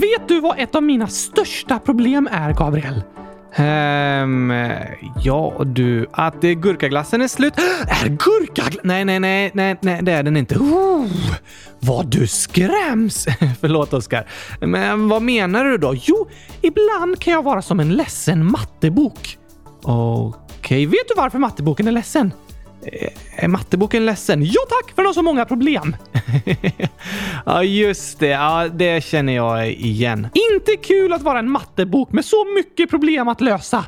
Vet du vad ett av mina största problem är, Gabriel? Ehm, ja du, att det gurkaglassen är slut. Är gurkaglass... Nej, nej, nej, nej, nej, det är den inte. Oh, vad du skräms! Förlåt Oskar. Men vad menar du då? Jo, ibland kan jag vara som en ledsen mattebok. Okej, okay. vet du varför matteboken är ledsen? Är matteboken ledsen? Ja tack, för den har så många problem. ja, just det. Ja, det känner jag igen. Inte kul att vara en mattebok med så mycket problem att lösa.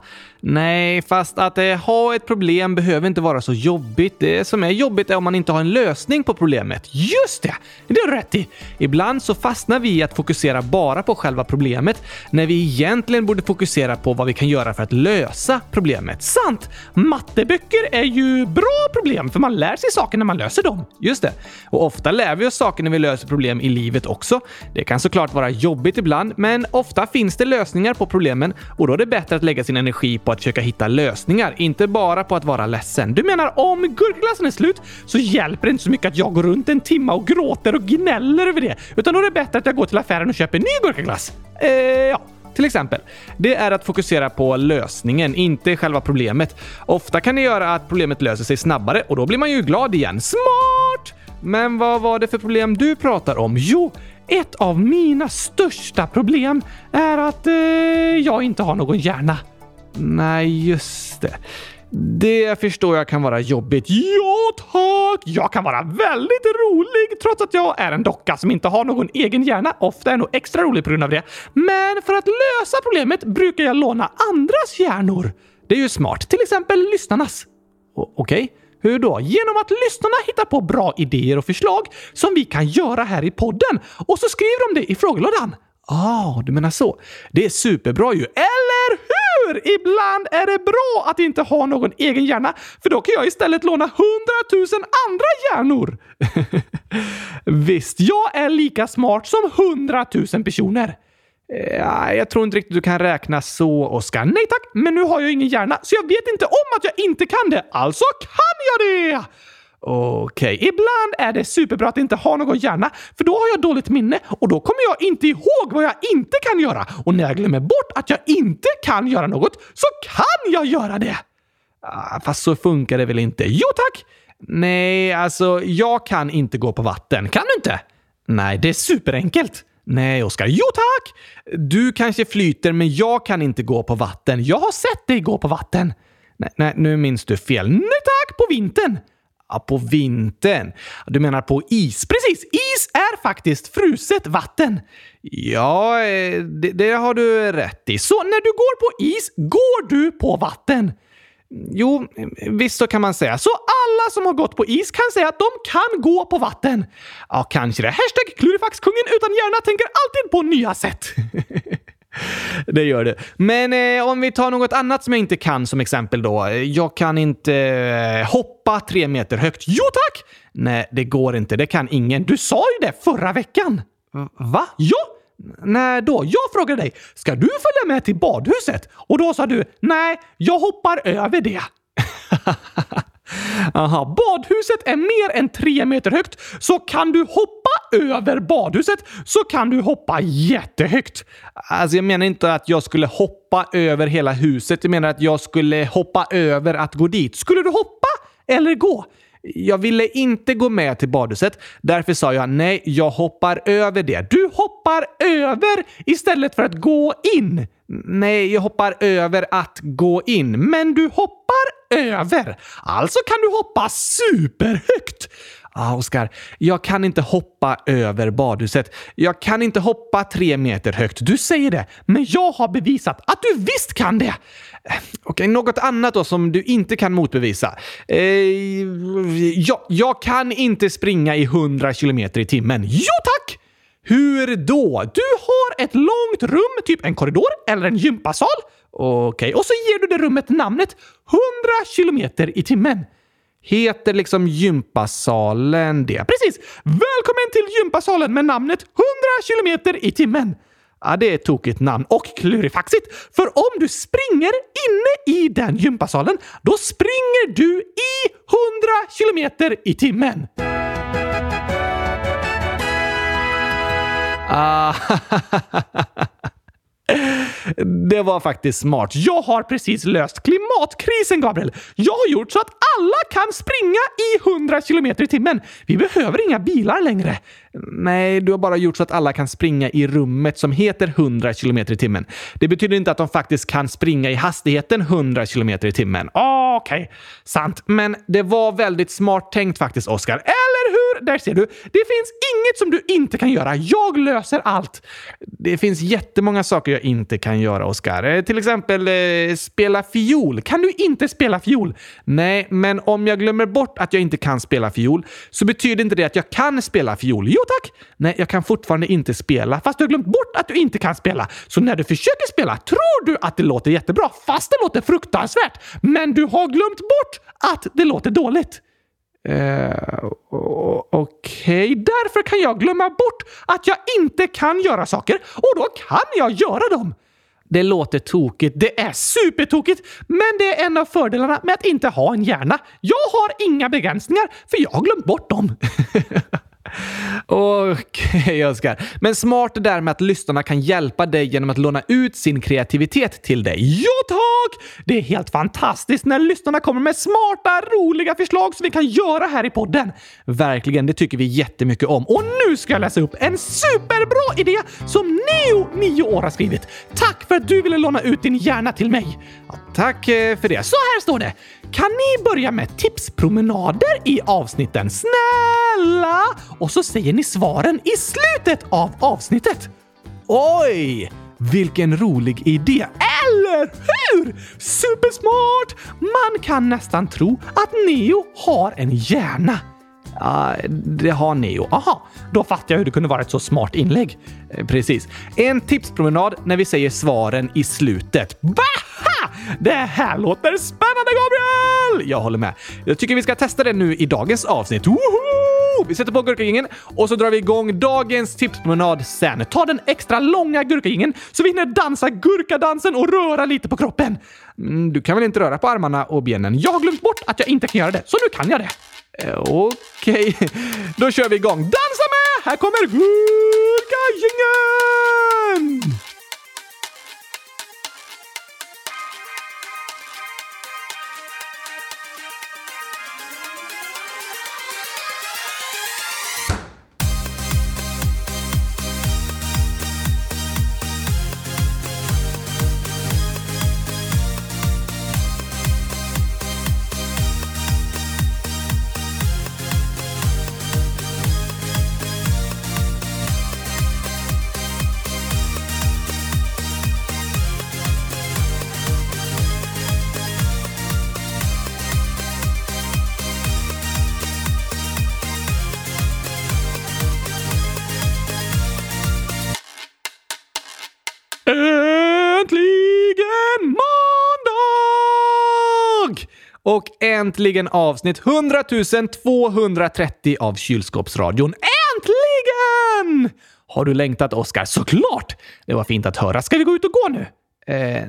Nej, fast att eh, ha ett problem behöver inte vara så jobbigt. Det som är jobbigt är om man inte har en lösning på problemet. Just det! Det har du rätt i. Ibland så fastnar vi i att fokusera bara på själva problemet när vi egentligen borde fokusera på vad vi kan göra för att lösa problemet. Sant! Matteböcker är ju bra problem för man lär sig saker när man löser dem. Just det. Och ofta lär vi oss saker när vi löser problem i livet också. Det kan såklart vara jobbigt ibland, men ofta finns det lösningar på problemen och då är det bättre att lägga sin energi på att försöka hitta lösningar, inte bara på att vara ledsen. Du menar om gurkglassen är slut så hjälper det inte så mycket att jag går runt en timme och gråter och gnäller över det, utan då är det bättre att jag går till affären och köper en ny gurkaglass. Eh, ja. Till exempel. Det är att fokusera på lösningen, inte själva problemet. Ofta kan det göra att problemet löser sig snabbare och då blir man ju glad igen. Smart! Men vad var det för problem du pratar om? Jo, ett av mina största problem är att eh, jag inte har någon hjärna. Nej, just det. Det förstår jag kan vara jobbigt. Ja, tack! Jag kan vara väldigt rolig trots att jag är en docka som inte har någon egen hjärna. Ofta är jag nog extra rolig på grund av det. Men för att lösa problemet brukar jag låna andras hjärnor. Det är ju smart. Till exempel lyssnarnas. Okej. Okay. Hur då? Genom att lyssnarna hittar på bra idéer och förslag som vi kan göra här i podden och så skriver de det i frågelådan. Ah, du menar så. Det är superbra ju. Eller hur? Ibland är det bra att inte ha någon egen hjärna, för då kan jag istället låna hundratusen andra hjärnor. Visst, jag är lika smart som hundratusen personer. Eh, jag tror inte riktigt du kan räkna så, Oskar. Nej tack, men nu har jag ingen hjärna, så jag vet inte om att jag inte kan det. Alltså kan jag det! Okej. Okay. Ibland är det superbra att inte ha någon hjärna, för då har jag dåligt minne och då kommer jag inte ihåg vad jag inte kan göra. Och när jag glömmer bort att jag inte kan göra något så kan jag göra det! Ah, fast så funkar det väl inte? Jo tack! Nej, alltså jag kan inte gå på vatten. Kan du inte? Nej, det är superenkelt. Nej, Oskar. Jo tack! Du kanske flyter, men jag kan inte gå på vatten. Jag har sett dig gå på vatten. Nej, nej nu minns du fel. Nej tack, på vintern! Ja, på vintern. Du menar på is? Precis! Is är faktiskt fruset vatten. Ja, eh, det, det, har du rätt i. Så när du går på is, går du på vatten? Jo, visst så kan man säga. Så alla som har gått på is kan säga att de kan gå på vatten? Ja, kanske det. Hashtag klurifaxkungen utan hjärna tänker alltid på nya sätt. det gör det. Men eh, om vi tar något annat som jag inte kan som exempel då. Jag kan inte eh, hoppa tre meter högt. Jo tack! Nej, det går inte. Det kan ingen. Du sa ju det förra veckan. Va? Ja! När då? Jag frågade dig, ska du följa med till badhuset? Och då sa du, nej, jag hoppar över det. Aha, badhuset är mer än tre meter högt, så kan du hoppa över badhuset så kan du hoppa jättehögt. Alltså jag menar inte att jag skulle hoppa över hela huset. Jag menar att jag skulle hoppa över att gå dit. Skulle du hoppa eller gå? Jag ville inte gå med till badhuset. Därför sa jag nej, jag hoppar över det. Du hoppar över istället för att gå in. Nej, jag hoppar över att gå in. Men du hoppar över. Alltså kan du hoppa superhögt. Ah, Oskar, jag kan inte hoppa över badhuset. Jag kan inte hoppa tre meter högt. Du säger det, men jag har bevisat att du visst kan det. Eh, okej, okay, något annat då som du inte kan motbevisa. Eh, jag, jag kan inte springa i 100 kilometer i timmen. Jo tack! Hur då? Du har ett långt rum, typ en korridor eller en gympasal. Okej, okay. och så ger du det rummet namnet 100 kilometer i timmen. Heter liksom gympasalen det? Precis! Välkommen till gympasalen med namnet 100 kilometer i timmen. Ja, det är ett tokigt namn och klurifaxigt. För om du springer inne i den gympasalen, då springer du i 100 kilometer i timmen. Ah, Det var faktiskt smart. Jag har precis löst klimatkrisen, Gabriel. Jag har gjort så att alla kan springa i 100 km i timmen. Vi behöver inga bilar längre. Nej, du har bara gjort så att alla kan springa i rummet som heter 100 km i timmen. Det betyder inte att de faktiskt kan springa i hastigheten 100 km i timmen. Okej, okay. sant. Men det var väldigt smart tänkt faktiskt, Oskar. Eller? Där ser du. Det finns inget som du inte kan göra. Jag löser allt. Det finns jättemånga saker jag inte kan göra, Oskar. Eh, till exempel eh, spela fiol. Kan du inte spela fiol? Nej, men om jag glömmer bort att jag inte kan spela fiol så betyder inte det att jag kan spela fiol. Jo tack! Nej, jag kan fortfarande inte spela. Fast du har glömt bort att du inte kan spela. Så när du försöker spela tror du att det låter jättebra, fast det låter fruktansvärt. Men du har glömt bort att det låter dåligt. Uh, Okej, okay. därför kan jag glömma bort att jag inte kan göra saker och då kan jag göra dem. Det låter tokigt. Det är supertokigt, men det är en av fördelarna med att inte ha en hjärna. Jag har inga begränsningar, för jag har glömt bort dem. Okej, okay, Oskar. Men smart det där med att lyssnarna kan hjälpa dig genom att låna ut sin kreativitet till dig. Ja, tack! Det är helt fantastiskt när lyssnarna kommer med smarta, roliga förslag som vi kan göra här i podden. Verkligen, det tycker vi jättemycket om. Och nu ska jag läsa upp en superbra idé som Neo, 9 år, har skrivit. Tack för att du ville låna ut din hjärna till mig. Ja, tack eh, för det. Så här står det. Kan ni börja med tipspromenader i avsnitten? Snälla! Och så säger ni svaren i slutet av avsnittet. Oj! Vilken rolig idé! Eller hur? Supersmart! Man kan nästan tro att Neo har en hjärna. Ja, det har Neo. Aha, då fattar jag hur det kunde vara ett så smart inlägg. Eh, precis. En tipspromenad när vi säger svaren i slutet. Baha! Det här låter spännande, Gabriel! Jag håller med. Jag tycker vi ska testa det nu i dagens avsnitt. Woho! Vi sätter på gurkagingen och så drar vi igång dagens tipspromenad sen. Ta den extra långa gurkagingen så vi hinner dansa gurkadansen och röra lite på kroppen. Mm, du kan väl inte röra på armarna och benen? Jag har glömt bort att jag inte kan göra det, så nu kan jag det. Eh, okej, okay. då kör vi igång. Dansa med! Här kommer gurkagingen! Och äntligen avsnitt 100 230 av Kylskåpsradion. Äntligen! Har du längtat, Oskar? Såklart! Det var fint att höra. Ska vi gå ut och gå nu? Eh,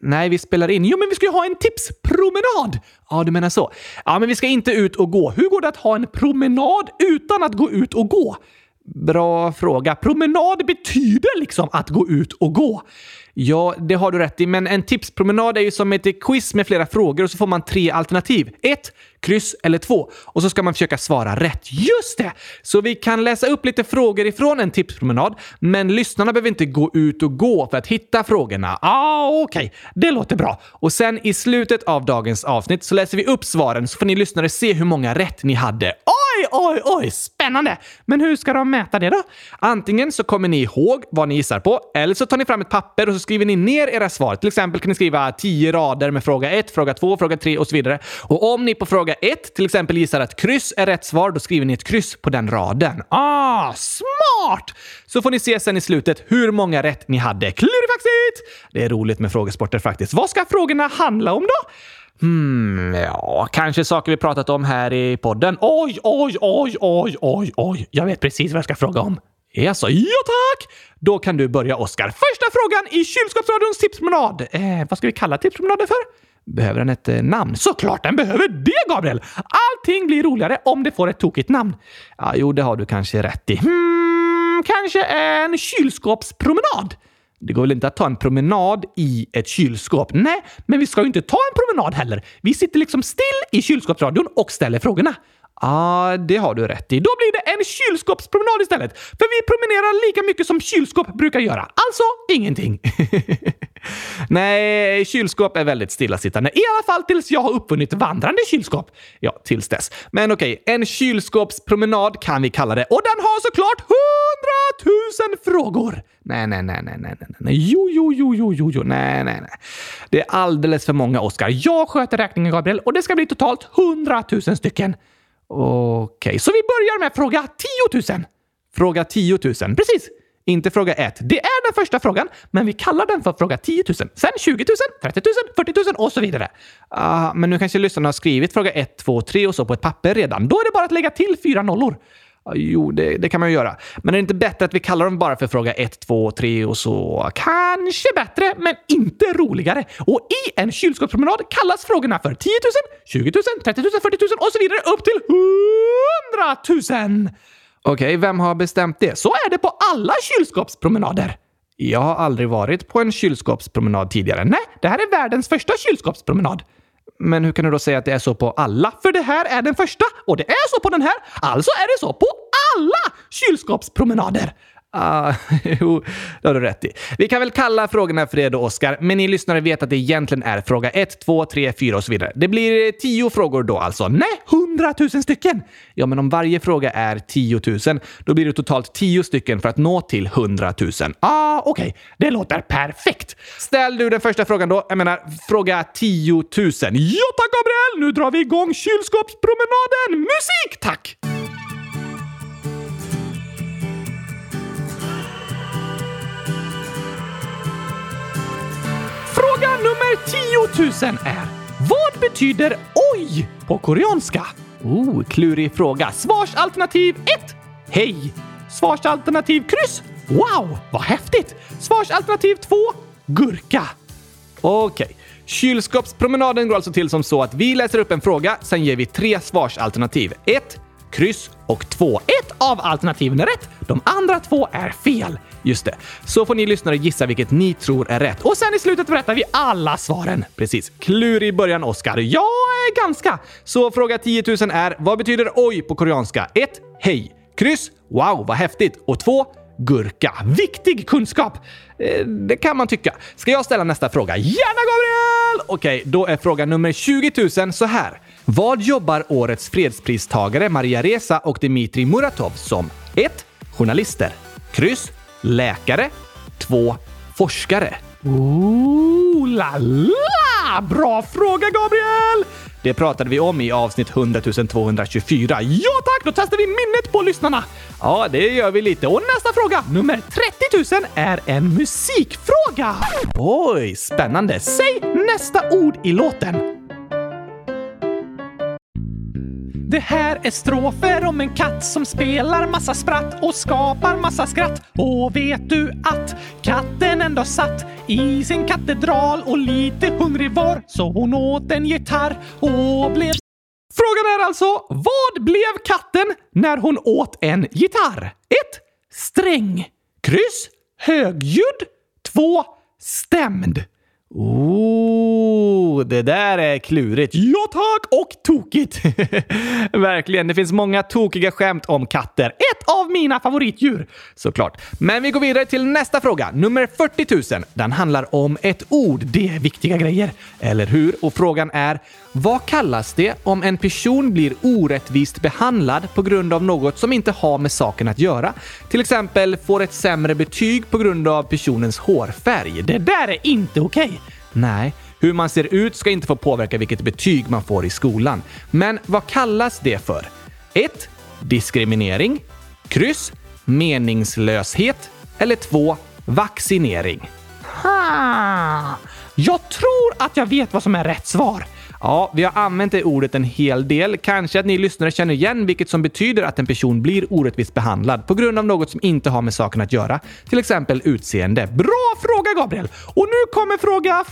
nej, vi spelar in. Jo, men vi ska ju ha en tipspromenad! Ja, du menar så. Ja, men vi ska inte ut och gå. Hur går det att ha en promenad utan att gå ut och gå? Bra fråga. Promenad betyder liksom att gå ut och gå. Ja, det har du rätt i, men en tipspromenad är ju som ett quiz med flera frågor och så får man tre alternativ. Ett, kryss eller två. Och så ska man försöka svara rätt. Just det! Så vi kan läsa upp lite frågor ifrån en tipspromenad, men lyssnarna behöver inte gå ut och gå för att hitta frågorna. Ah, okej. Okay. Det låter bra. Och sen i slutet av dagens avsnitt så läser vi upp svaren så får ni lyssnare se hur många rätt ni hade. Oj, oj, oj! Spännande! Men hur ska de mäta det då? Antingen så kommer ni ihåg vad ni gissar på, eller så tar ni fram ett papper och så skriver ni ner era svar. Till exempel kan ni skriva 10 rader med fråga 1, fråga 2, fråga 3 och så vidare. Och om ni på fråga 1 till exempel gissar att kryss är rätt svar, då skriver ni ett kryss på den raden. Ah, smart! Så får ni se sen i slutet hur många rätt ni hade. Klurifaxigt! Det är roligt med frågesporter faktiskt. Vad ska frågorna handla om då? Hmm, ja, kanske saker vi pratat om här i podden. Oj, oj, oj, oj, oj, oj. Jag vet precis vad jag ska fråga om. Jaså, ja tack! Då kan du börja, Oskar. Första frågan i kylskåpsradions tipspromenad. Eh, vad ska vi kalla tipspromenaden för? Behöver den ett eh, namn? Såklart den behöver det, Gabriel! Allting blir roligare om det får ett tokigt namn. Ja, jo, det har du kanske rätt i. Hmm, kanske en kylskåpspromenad? Det går väl inte att ta en promenad i ett kylskåp? Nej, men vi ska ju inte ta en promenad heller. Vi sitter liksom still i kylskåpsradion och ställer frågorna. Ja, ah, det har du rätt i. Då blir det en kylskåpspromenad istället. För vi promenerar lika mycket som kylskåp brukar göra. Alltså ingenting. Nej, kylskåp är väldigt stillasittande. I alla fall tills jag har uppfunnit vandrande kylskåp. Ja, tills dess. Men okej, okay, en kylskåpspromenad kan vi kalla det. Och den har såklart hundratusen frågor! Nej, nej, nej, nej, nej, nej, nej. Jo, jo, jo, jo, jo, jo, nej, nej, nej. Det är alldeles för många, Oscar. Jag sköter räkningen, Gabriel, och det ska bli totalt hundratusen stycken. Okej, okay, så vi börjar med fråga 10 000. Fråga 10 000? Precis! Inte fråga 1. Det är den första frågan, men vi kallar den för fråga 10 000. Sen 20 000, 30 000, 40 000 och så vidare. Uh, men nu kanske lyssnarna har skrivit fråga 1, 2, 3 och så på ett papper redan. Då är det bara att lägga till fyra nollor. Jo, det, det, kan man ju göra. Men är det inte bättre att vi kallar dem bara för fråga 1, 2, 3 och så? Kanske bättre, men inte roligare. Och i en kylskåpspromenad kallas frågorna för 10 000, 20 000, 30 000, 40 000 och så vidare upp till 100 000. Okej, okay, vem har bestämt det? Så är det på alla kylskåpspromenader. Jag har aldrig varit på en kylskåpspromenad tidigare. Nej, det här är världens första kylskåpspromenad. Men hur kan du då säga att det är så på alla? För det här är den första och det är så på den här. Alltså är det så på alla kylskåpspromenader. Ah, jo, det har du rätt i. Vi kan väl kalla frågorna för det då, Oskar, men ni lyssnare vet att det egentligen är fråga 1, 2, 3, 4 och så vidare. Det blir eh, 10 frågor då alltså. Nej, 100 000 stycken! Ja, men om varje fråga är 10 000, då blir det totalt 10 stycken för att nå till 100 000. Ah, okej. Okay. Det låter perfekt. Ställ du den första frågan då. Jag menar, fråga 10 000. Ja tack, Gabriel! Nu drar vi igång kylskåpspromenaden! Musik, tack! Fråga nummer 10 000 är Vad betyder oj på koreanska? Oh, klurig fråga. Svarsalternativ 1. Hej! Svarsalternativ kryss. Wow, vad häftigt! Svarsalternativ 2. Gurka. Okej. Okay. Kylskåpspromenaden går alltså till som så att vi läser upp en fråga, sen ger vi tre svarsalternativ. 1, kryss och 2. Ett av alternativen är rätt, de andra två är fel. Just det. Så får ni lyssnare gissa vilket ni tror är rätt. Och sen i slutet berättar vi alla svaren. Precis. Klur i början, Oskar. Ja, ganska. Så fråga 10 000 är vad betyder oj på koreanska? 1. Hej. Kryss. Wow, vad häftigt. Och 2. Gurka. Viktig kunskap! Eh, det kan man tycka. Ska jag ställa nästa fråga? Gärna Gabriel! Okej, då är fråga nummer 20 000 så här. Vad jobbar årets fredspristagare Maria Reza och Dmitrij Muratov som? 1. Journalister. Kryss. Läkare. 2. Forskare. Ooh la la! Bra fråga, Gabriel! Det pratade vi om i avsnitt 100 224. Ja tack, då testar vi minnet på lyssnarna. Ja, det gör vi lite. Och nästa fråga, nummer 30 000, är en musikfråga. Oj, spännande. Säg nästa ord i låten. Det här är strofer om en katt som spelar massa spratt och skapar massa skratt. Och vet du att katten ändå satt i sin katedral och lite hungrig var så hon åt en gitarr och blev... Frågan är alltså, vad blev katten när hon åt en gitarr? 1. Sträng. Kryss. Högljudd. 2. Stämd. Oh, det där är klurigt. Ja tack! Och tokigt! Verkligen, det finns många tokiga skämt om katter. Ett av mina favoritdjur! Såklart. Men vi går vidare till nästa fråga, nummer 40 000. Den handlar om ett ord. Det är viktiga grejer. Eller hur? Och frågan är, vad kallas det om en person blir orättvist behandlad på grund av något som inte har med saken att göra? Till exempel får ett sämre betyg på grund av personens hårfärg. Det där är inte okej! Okay. Nej, hur man ser ut ska inte få påverka vilket betyg man får i skolan. Men vad kallas det för? 1. Diskriminering. Kryss. Meningslöshet. Eller 2. Vaccinering. Ha! Jag tror att jag vet vad som är rätt svar. Ja, vi har använt det ordet en hel del. Kanske att ni lyssnare känner igen vilket som betyder att en person blir orättvist behandlad på grund av något som inte har med saken att göra. Till exempel utseende. Bra fråga Gabriel! Och nu kommer fråga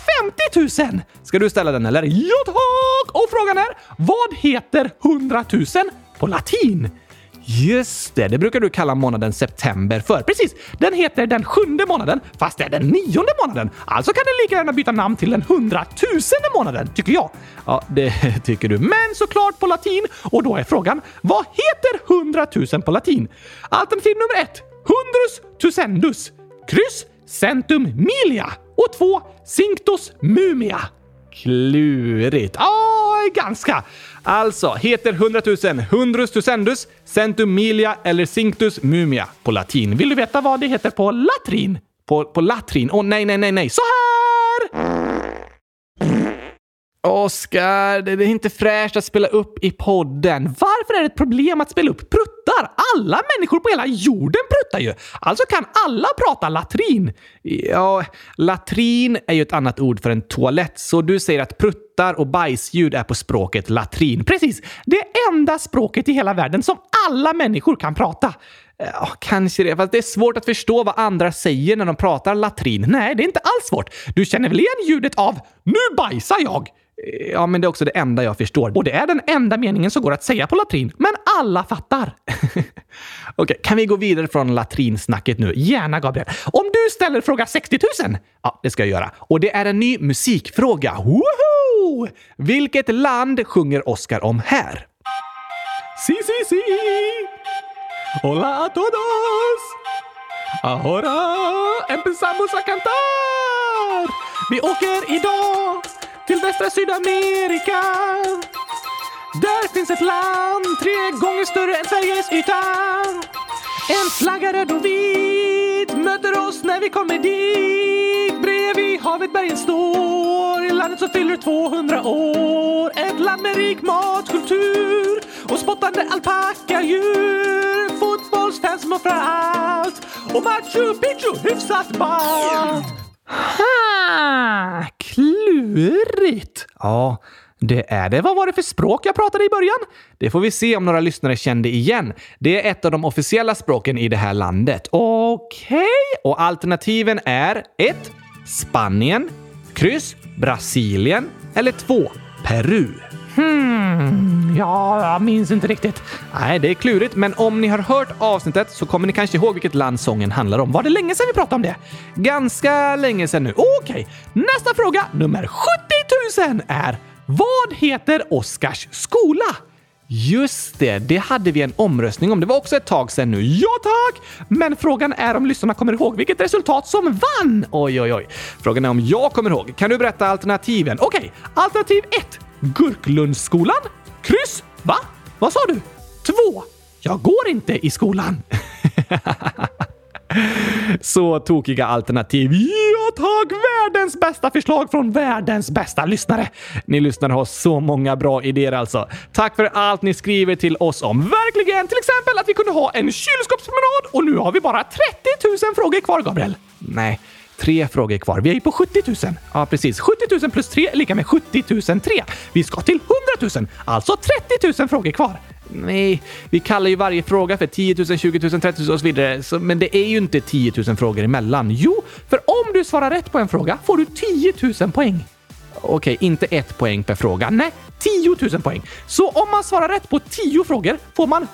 50 000! Ska du ställa den eller? Ja tack! Och frågan är, vad heter 100 000 på latin? Just det, det brukar du kalla månaden september för. Precis, den heter den sjunde månaden, fast det är den nionde månaden. Alltså kan den lika gärna byta namn till den hundratusende månaden, tycker jag. Ja, det tycker du. Men såklart på latin. Och då är frågan, vad heter hundratusen på latin? Alternativ nummer ett, hundrus tusendus. Kryss, centum milia. Och två, cinctus mumia. Klurigt. Ja, ganska. Alltså, heter hundratusen hundrus tusendus, centumilia eller cinctus mumia på latin. Vill du veta vad det heter på latrin? På, på latrin? Åh oh, nej, nej, nej, nej. Så här! Oskar, det är inte fräscht att spela upp i podden. Varför är det ett problem att spela upp pruttar? Alla människor på hela jorden pruttar ju. Alltså kan alla prata latrin. Ja, latrin är ju ett annat ord för en toalett, så du säger att pruttar och bajsljud är på språket latrin. Precis. Det enda språket i hela världen som alla människor kan prata. Ja, kanske det. Fast det är svårt att förstå vad andra säger när de pratar latrin. Nej, det är inte alls svårt. Du känner väl igen ljudet av “Nu bajsar jag”? Ja, men det är också det enda jag förstår. Och det är den enda meningen som går att säga på latrin. Men alla fattar. Okej, okay, kan vi gå vidare från latrinsnacket nu? Gärna, Gabriel. Om du ställer fråga 60 000? Ja, det ska jag göra. Och det är en ny musikfråga. Woho! Vilket land sjunger Oscar om här? Si, si, si! Hola a todos! Ahora empezamos a cantar! Vi åker idag till västra Sydamerika. Där finns ett land tre gånger större än Sveriges yta. En flagga röd och vit möter oss när vi kommer dit. Bredvid havet bergen står, i landet som fyller 200 år. Ett land med rik matkultur och spottande alpackadjur. Fotbollsfans som offrar allt och Machu Picchu hyfsat ballt. Ha! Klurigt! Ja, det är det. Vad var det för språk jag pratade i början? Det får vi se om några lyssnare kände igen. Det är ett av de officiella språken i det här landet. Okej. Okay. Och alternativen är 1. Spanien, kryss Brasilien eller 2. Peru. Hmm, ja, jag minns inte riktigt. Nej, det är klurigt, men om ni har hört avsnittet så kommer ni kanske ihåg vilket land sången handlar om. Var det länge sedan vi pratade om det? Ganska länge sedan nu. Okej, okay. nästa fråga, nummer 70 000 är Vad heter Oscars skola? Just det, det hade vi en omröstning om. Det var också ett tag sedan nu. Ja tack! Men frågan är om lyssnarna kommer ihåg vilket resultat som vann. Oj, oj, oj. Frågan är om jag kommer ihåg. Kan du berätta alternativen? Okej, okay. alternativ 1. Gurklundsskolan? Kryss. Va? Vad sa du? Två. Jag går inte i skolan. Så tokiga alternativ. Ja tack! Världens bästa förslag från världens bästa lyssnare. Ni lyssnare har så många bra idéer alltså. Tack för allt ni skriver till oss om. Verkligen! Till exempel att vi kunde ha en kylskåpspromenad och nu har vi bara 30 000 frågor kvar, Gabriel. Nej, tre frågor kvar. Vi är ju på 70 000. Ja, precis. 70 000 plus 3 är lika med 70 003. Vi ska till 100 000, alltså 30 000 frågor kvar. Nej, vi kallar ju varje fråga för 10 000, 20 000, 30 000 och så vidare. Så, men det är ju inte 10 000 frågor emellan. Jo, för om du svarar rätt på en fråga får du 10 000 poäng. Okej, inte ett poäng per fråga. Nej, 10 000 poäng. Så om man svarar rätt på 10 frågor får man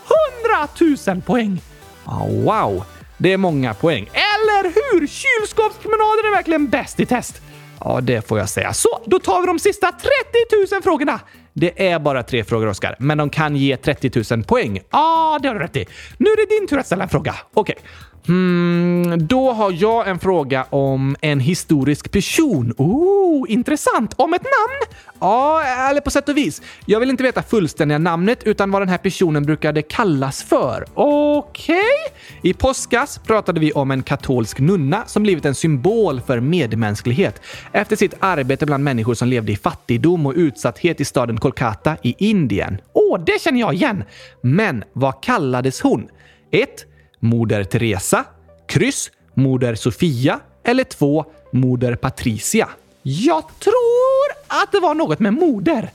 100 000 poäng. Oh, wow, det är många poäng. Eller hur? Kylskåpspromenaden är verkligen bäst i test. Ja, det får jag säga. Så, då tar vi de sista 30 000 frågorna. Det är bara tre frågor, Oskar, men de kan ge 30 000 poäng. Ja, ah, det har du rätt i. Nu är det din tur att ställa en fråga. Okej. Okay. Hmm, då har jag en fråga om en historisk person. Oh, intressant. Om ett namn? Ja, eller på sätt och vis. Jag vill inte veta fullständiga namnet utan vad den här personen brukade kallas för. Okej? Okay. I påskas pratade vi om en katolsk nunna som blivit en symbol för medmänsklighet efter sitt arbete bland människor som levde i fattigdom och utsatthet i staden Kolkata i Indien. Åh, oh, det känner jag igen! Men vad kallades hon? 1. Moder Teresa, kryss Moder Sofia eller 2. Moder Patricia. Jag tror att det var något med moder.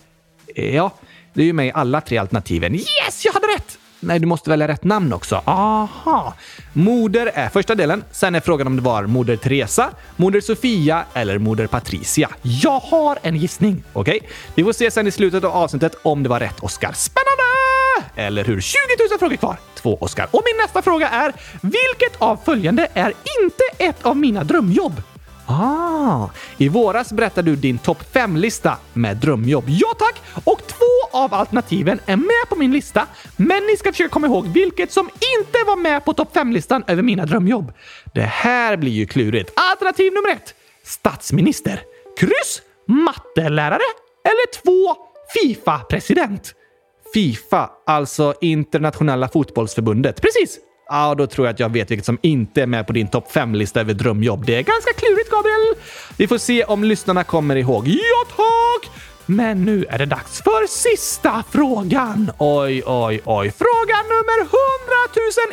Ja, det är ju med i alla tre alternativen. Yes, jag hade rätt! Nej, du måste välja rätt namn också. Aha. Moder är första delen. Sen är frågan om det var Moder Teresa, Moder Sofia eller Moder Patricia. Jag har en gissning. Okej, okay. vi får se sen i slutet av avsnittet om det var rätt, Oscar. Spännande! Eller hur? 20 000 frågor kvar. Två, Oskar. Och min nästa fråga är, vilket av följande är inte ett av mina drömjobb? Ah, I våras berättade du din topp 5-lista med drömjobb. Ja tack! Och två av alternativen är med på min lista, men ni ska försöka komma ihåg vilket som inte var med på topp 5-listan över mina drömjobb. Det här blir ju klurigt. Alternativ nummer ett. Statsminister. Kryss. Mattelärare. Eller två. Fifa-president. Fifa, alltså Internationella fotbollsförbundet. Precis! Ja, då tror jag att jag vet vilket som inte är med på din topp 5-lista över drömjobb. Det är Ganska klurigt, Gabriel. Vi får se om lyssnarna kommer ihåg. Ja, tack! Men nu är det dags för sista frågan. Oj, oj, oj. Fråga nummer 100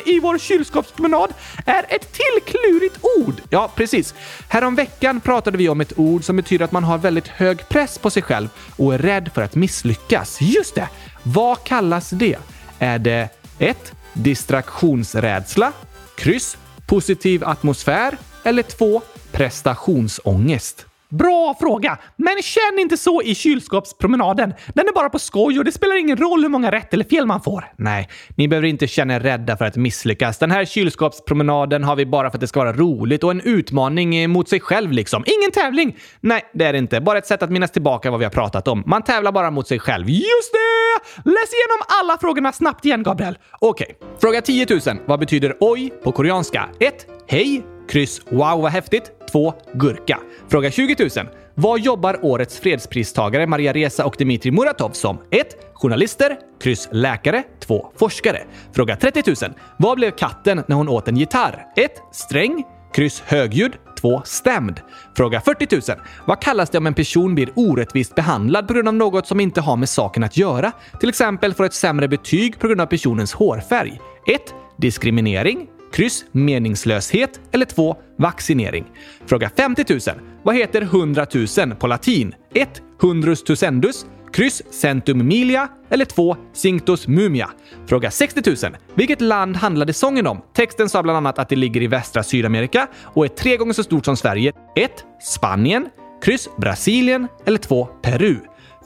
000 i vår kylskåpspromenad är ett till klurigt ord. Ja, precis. Häromveckan pratade vi om ett ord som betyder att man har väldigt hög press på sig själv och är rädd för att misslyckas. Just det! Vad kallas det? Är det 1. Distraktionsrädsla, kryss, positiv atmosfär eller 2. Prestationsångest? Bra fråga! Men känn inte så i kylskåpspromenaden. Den är bara på skoj och det spelar ingen roll hur många rätt eller fel man får. Nej, ni behöver inte känna er rädda för att misslyckas. Den här kylskåpspromenaden har vi bara för att det ska vara roligt och en utmaning mot sig själv liksom. Ingen tävling! Nej, det är det inte. Bara ett sätt att minnas tillbaka vad vi har pratat om. Man tävlar bara mot sig själv. Just det! Läs igenom alla frågorna snabbt igen, Gabriel. Okej. Fråga 10 000. Vad betyder oj på koreanska? 1. Hej. Kryss. Wow, vad häftigt. 2. Gurka. Fråga 20 000. Vad jobbar årets fredspristagare Maria Reza och Dmitrij Muratov som? 1. Journalister. Kryss. Läkare. 2. Forskare. Fråga 30 000. Vad blev katten när hon åt en gitarr? 1. Sträng. Kryss. Högljudd. 2. Stämd. Fråga 40 000. Vad kallas det om en person blir orättvist behandlad på grund av något som inte har med saken att göra? Till exempel får ett sämre betyg på grund av personens hårfärg. 1. Diskriminering. Kryss meningslöshet eller 2. Vaccinering. Fråga 50 000. Vad heter 100 000 på latin? 1. Hundrus tusendus. Kryss centum milia eller 2. Cinctus mumia. Fråga 60 000. Vilket land handlade sången om? Texten sa bland annat att det ligger i västra Sydamerika och är tre gånger så stort som Sverige. 1. Spanien. Kryss Brasilien eller 2. Peru.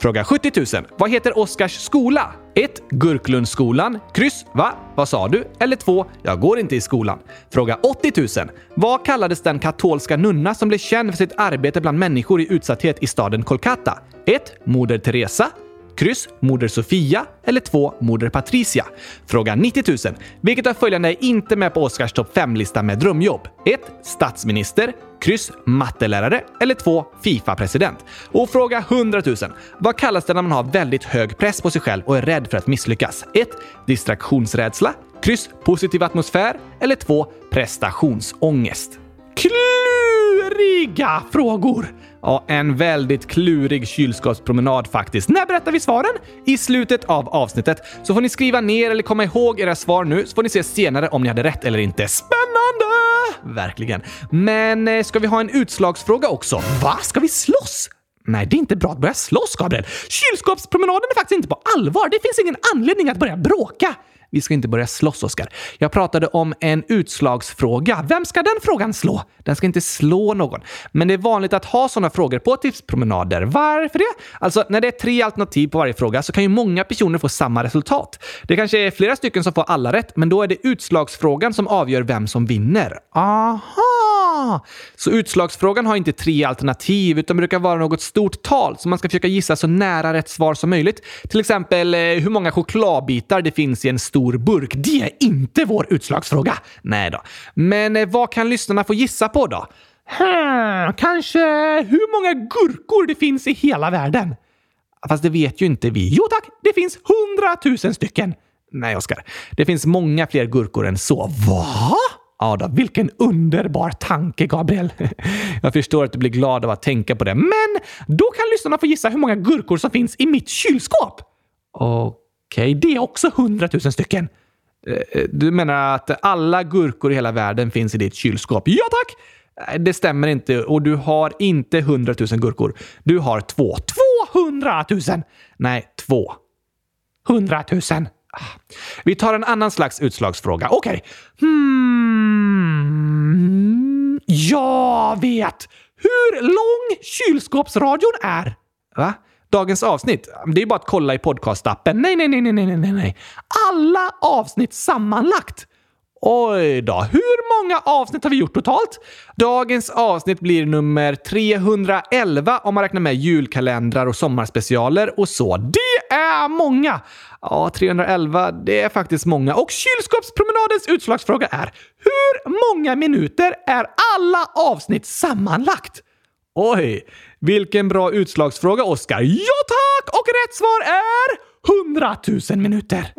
Fråga 70 000. Vad heter Oskars skola? 1. Gurklundsskolan. Kryss. Va? Vad sa du? Eller 2. Jag går inte i skolan. Fråga 80 000. Vad kallades den katolska nunna som blev känd för sitt arbete bland människor i utsatthet i staden Kolkata? 1. Moder Teresa. Kryss. Moder Sofia. Eller 2. Moder Patricia. Fråga 90 000. Vilket av följande är inte med på Oscars topp 5-lista med drömjobb? 1. Statsminister. Kryss. Mattelärare. Eller 2. Fifa-president. Och fråga 100 000. Vad kallas det när man har väldigt hög press på sig själv och är rädd för att misslyckas? 1. Distraktionsrädsla. Kryss. Positiv atmosfär. Eller 2. Prestationsångest. Kluriga frågor! Ja, en väldigt klurig kylskåpspromenad faktiskt. När berättar vi svaren? I slutet av avsnittet. Så får ni skriva ner eller komma ihåg era svar nu, så får ni se senare om ni hade rätt eller inte. Spännande! Verkligen. Men eh, ska vi ha en utslagsfråga också? Va? Ska vi slåss? Nej, det är inte bra att börja slåss, Gabriel. Kylskåpspromenaden är faktiskt inte på allvar. Det finns ingen anledning att börja bråka. Vi ska inte börja slåss, Oskar. Jag pratade om en utslagsfråga. Vem ska den frågan slå? Den ska inte slå någon. Men det är vanligt att ha sådana frågor på tipspromenader. Varför det? Alltså, när det är tre alternativ på varje fråga så kan ju många personer få samma resultat. Det kanske är flera stycken som får alla rätt, men då är det utslagsfrågan som avgör vem som vinner. Aha! Så utslagsfrågan har inte tre alternativ, utan brukar vara något stort tal som man ska försöka gissa så nära rätt svar som möjligt. Till exempel eh, hur många chokladbitar det finns i en stor stor burk. Det är inte vår utslagsfråga. Nej då. Men eh, vad kan lyssnarna få gissa på då? Hmm, kanske hur många gurkor det finns i hela världen? Fast det vet ju inte vi. Jo tack, det finns hundratusen stycken. Nej, Oskar. Det finns många fler gurkor än så. Va? Ja då, Vilken underbar tanke, Gabriel. jag förstår att du blir glad av att tänka på det. Men då kan lyssnarna få gissa hur många gurkor som finns i mitt kylskåp. Okej, Okej, Det är också hundratusen stycken. Eh, eh, du menar att alla gurkor i hela världen finns i ditt kylskåp? Ja tack! Eh, det stämmer inte och du har inte 100 000 gurkor. Du har två. Tvåhundratusen! Nej, två. Hundratusen. Ah. Vi tar en annan slags utslagsfråga. Okej. Hmm. Jag vet! Hur lång kylskåpsradion är. Va? Dagens avsnitt? Det är bara att kolla i podcastappen. Nej, nej, nej, nej, nej, nej, nej. Alla avsnitt sammanlagt. Oj då, hur många avsnitt har vi gjort totalt? Dagens avsnitt blir nummer 311 om man räknar med julkalendrar och sommarspecialer och så. Det är många! Ja, 311, det är faktiskt många. Och kylskåpspromenadens utslagsfråga är hur många minuter är alla avsnitt sammanlagt? Oj, vilken bra utslagsfråga, Oskar. Ja tack! Och rätt svar är 100 000 minuter.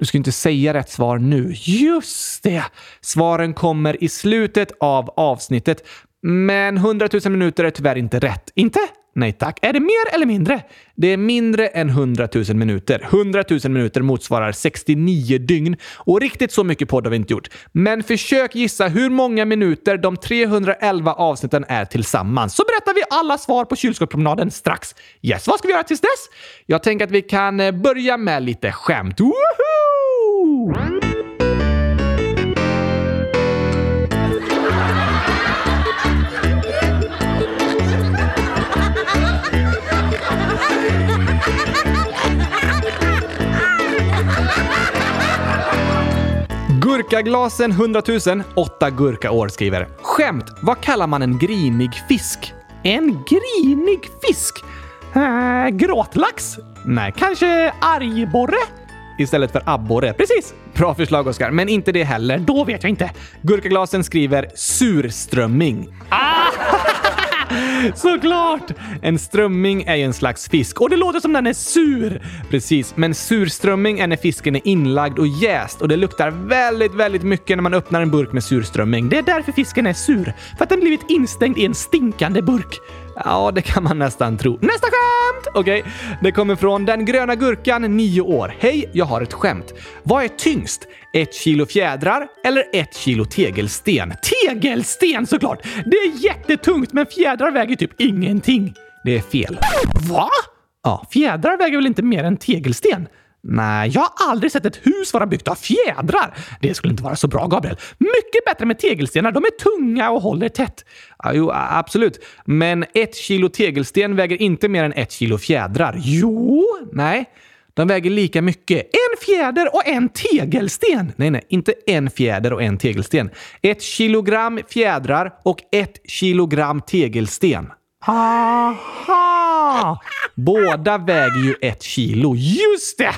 Du ska inte säga rätt svar nu. Just det! Svaren kommer i slutet av avsnittet. Men 100 000 minuter är tyvärr inte rätt. Inte? Nej tack. Är det mer eller mindre? Det är mindre än 100 000 minuter. 100 000 minuter motsvarar 69 dygn och riktigt så mycket podd har vi inte gjort. Men försök gissa hur många minuter de 311 avsnitten är tillsammans. Så berättar vi alla svar på kylskåpspromenaden strax. Yes, vad ska vi göra tills dess? Jag tänker att vi kan eh, börja med lite skämt. Woohoo! Gurkaglasen 100 000, 8 gurkaår skriver. Skämt! Vad kallar man en grinig fisk? En grinig fisk? Äh, gråtlax? Nej, kanske argborre? Istället för abborre. Precis! Bra förslag, Oskar. Men inte det heller. Då vet jag inte. Gurkaglasen skriver surströmming. Ah! Såklart! En strömming är ju en slags fisk och det låter som den är sur. Precis, men surströmming är när fisken är inlagd och jäst och det luktar väldigt, väldigt mycket när man öppnar en burk med surströmming. Det är därför fisken är sur. För att den blivit instängd i en stinkande burk. Ja, det kan man nästan tro. Nästa skämt! Okej, okay. det kommer från Den gröna gurkan, 9 år. Hej, jag har ett skämt. Vad är tyngst? Ett kilo fjädrar eller ett kilo tegelsten? Tegelsten såklart! Det är jättetungt, men fjädrar väger typ ingenting. Det är fel. Va? Ja. Fjädrar väger väl inte mer än tegelsten? Nej, jag har aldrig sett ett hus vara byggt av fjädrar. Det skulle inte vara så bra, Gabriel. Mycket bättre med tegelstenar. De är tunga och håller tätt. Ja, jo, absolut. Men ett kilo tegelsten väger inte mer än ett kilo fjädrar. Jo, nej. De väger lika mycket. En fjäder och en tegelsten! Nej, nej, inte en fjäder och en tegelsten. Ett kilogram fjädrar och ett kilogram tegelsten. Aha! Båda väger ju ett kilo. Just det!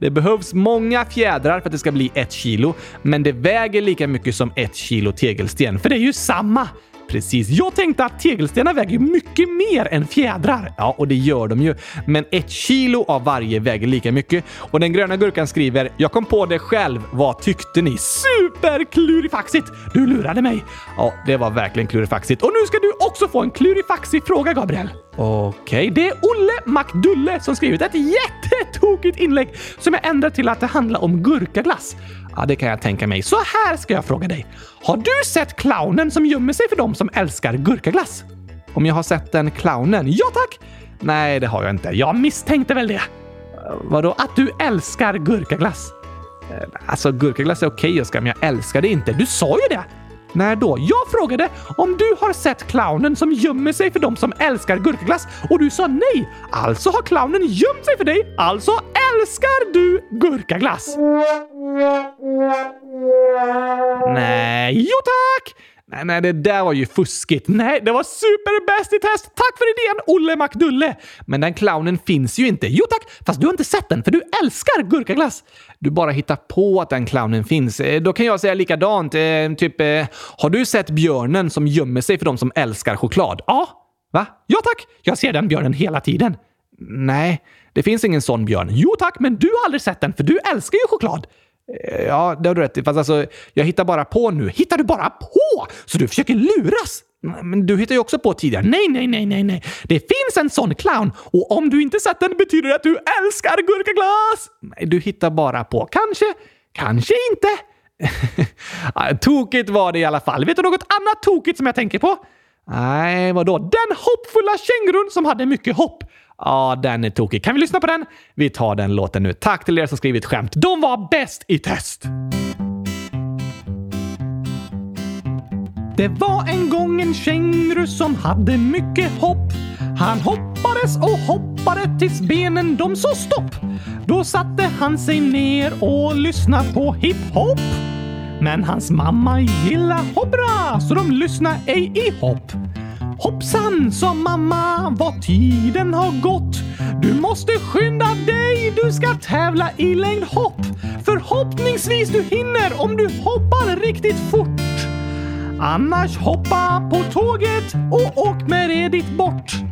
det behövs många fjädrar för att det ska bli ett kilo, men det väger lika mycket som ett kilo tegelsten, för det är ju samma. Precis. Jag tänkte att tegelstenar väger mycket mer än fjädrar. Ja, och det gör de ju. Men ett kilo av varje väger lika mycket. Och den gröna gurkan skriver “Jag kom på det själv. Vad tyckte ni?” Superklurifaxigt! Du lurade mig. Ja, det var verkligen klurifaxigt. Och nu ska du också få en klurifaxig fråga, Gabriel. Okej. Okay. Det är Olle MacDulle som skrivit ett jättetokigt inlägg som jag ändrat till att det handlar om gurkaglass. Ja, det kan jag tänka mig. Så här ska jag fråga dig. Har du sett clownen som gömmer sig för dem som älskar gurkaglass? Om jag har sett den clownen? Ja tack! Nej, det har jag inte. Jag misstänkte väl det. Vadå? Att du älskar gurkaglass. Eh, alltså, gurkaglass är okej, okay, Oskar, men jag älskar det inte. Du sa ju det! När då? Jag frågade om du har sett clownen som gömmer sig för dem som älskar gurkaglass och du sa nej. Alltså har clownen gömt sig för dig. Alltså älskar du gurkaglass. Nej. Jo tack! Nej, nej, det där var ju fuskigt. Nej, det var superbäst i test! Tack för idén, Olle MacDulle! Men den clownen finns ju inte. Jo tack, fast du har inte sett den för du älskar gurkaglass. Du bara hittar på att den clownen finns. Eh, då kan jag säga likadant. Eh, typ, eh, har du sett björnen som gömmer sig för de som älskar choklad? Ja. Va? Ja tack! Jag ser den björnen hela tiden. Nej, det finns ingen sån björn. Jo tack, men du har aldrig sett den för du älskar ju choklad. Ja, det har du rätt i. Fast alltså, jag hittar bara på nu. Hittar du bara på? Så du försöker luras? Men du hittar ju också på tidigare. Nej, nej, nej, nej, nej. Det finns en sån clown och om du inte sett den betyder det att du älskar gurkaglass. Nej, du hittar bara på. Kanske, kanske inte. tokigt var det i alla fall. Vet du något annat tokigt som jag tänker på? Nej, vadå? Den hoppfulla kängurun som hade mycket hopp. Ja, den är tokig. Kan vi lyssna på den? Vi tar den låten nu. Tack till er som skrivit skämt. De var bäst i test! Det var en gång en känguru som hade mycket hopp. Han hoppades och hoppade tills benen de sa stopp. Då satte han sig ner och lyssnade på hiphop. Men hans mamma gillar hoppra så de lyssnar ej i hopp. Hoppsan, sa mamma, vad tiden har gått. Du måste skynda dig, du ska tävla i längdhopp. Förhoppningsvis du hinner om du hoppar riktigt fort. Annars hoppa på tåget och åk med redigt bort.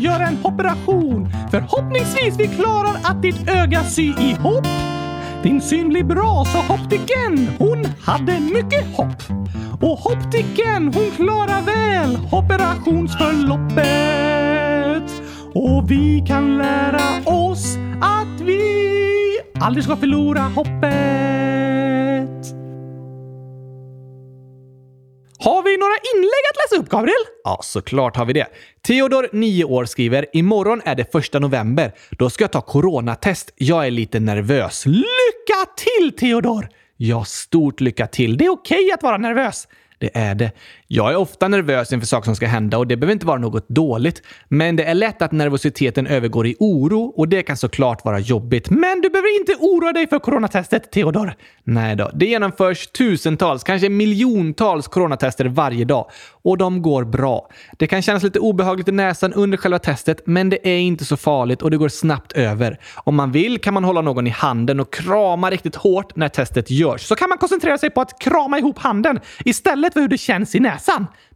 Gör göra en operation. Förhoppningsvis vi klarar att ditt öga sy ihop. Din syn blir bra, sa optiken. Hon hade mycket hopp. Och optiken, hon klarar väl operationsförloppet. Och vi kan lära oss att vi aldrig ska förlora hoppet. Har vi några inlägg att läsa upp, Gabriel? Ja, såklart har vi det. Theodor, 9 år, skriver “Imorgon är det första november. Då ska jag ta coronatest. Jag är lite nervös.” Lycka till, Theodor! Ja, stort lycka till. Det är okej att vara nervös. Det är det. Jag är ofta nervös inför saker som ska hända och det behöver inte vara något dåligt. Men det är lätt att nervositeten övergår i oro och det kan såklart vara jobbigt. Men du behöver inte oroa dig för coronatestet, Theodor. Nej då. Det genomförs tusentals, kanske miljontals coronatester varje dag och de går bra. Det kan kännas lite obehagligt i näsan under själva testet, men det är inte så farligt och det går snabbt över. Om man vill kan man hålla någon i handen och krama riktigt hårt när testet görs. Så kan man koncentrera sig på att krama ihop handen istället för hur det känns i näsan.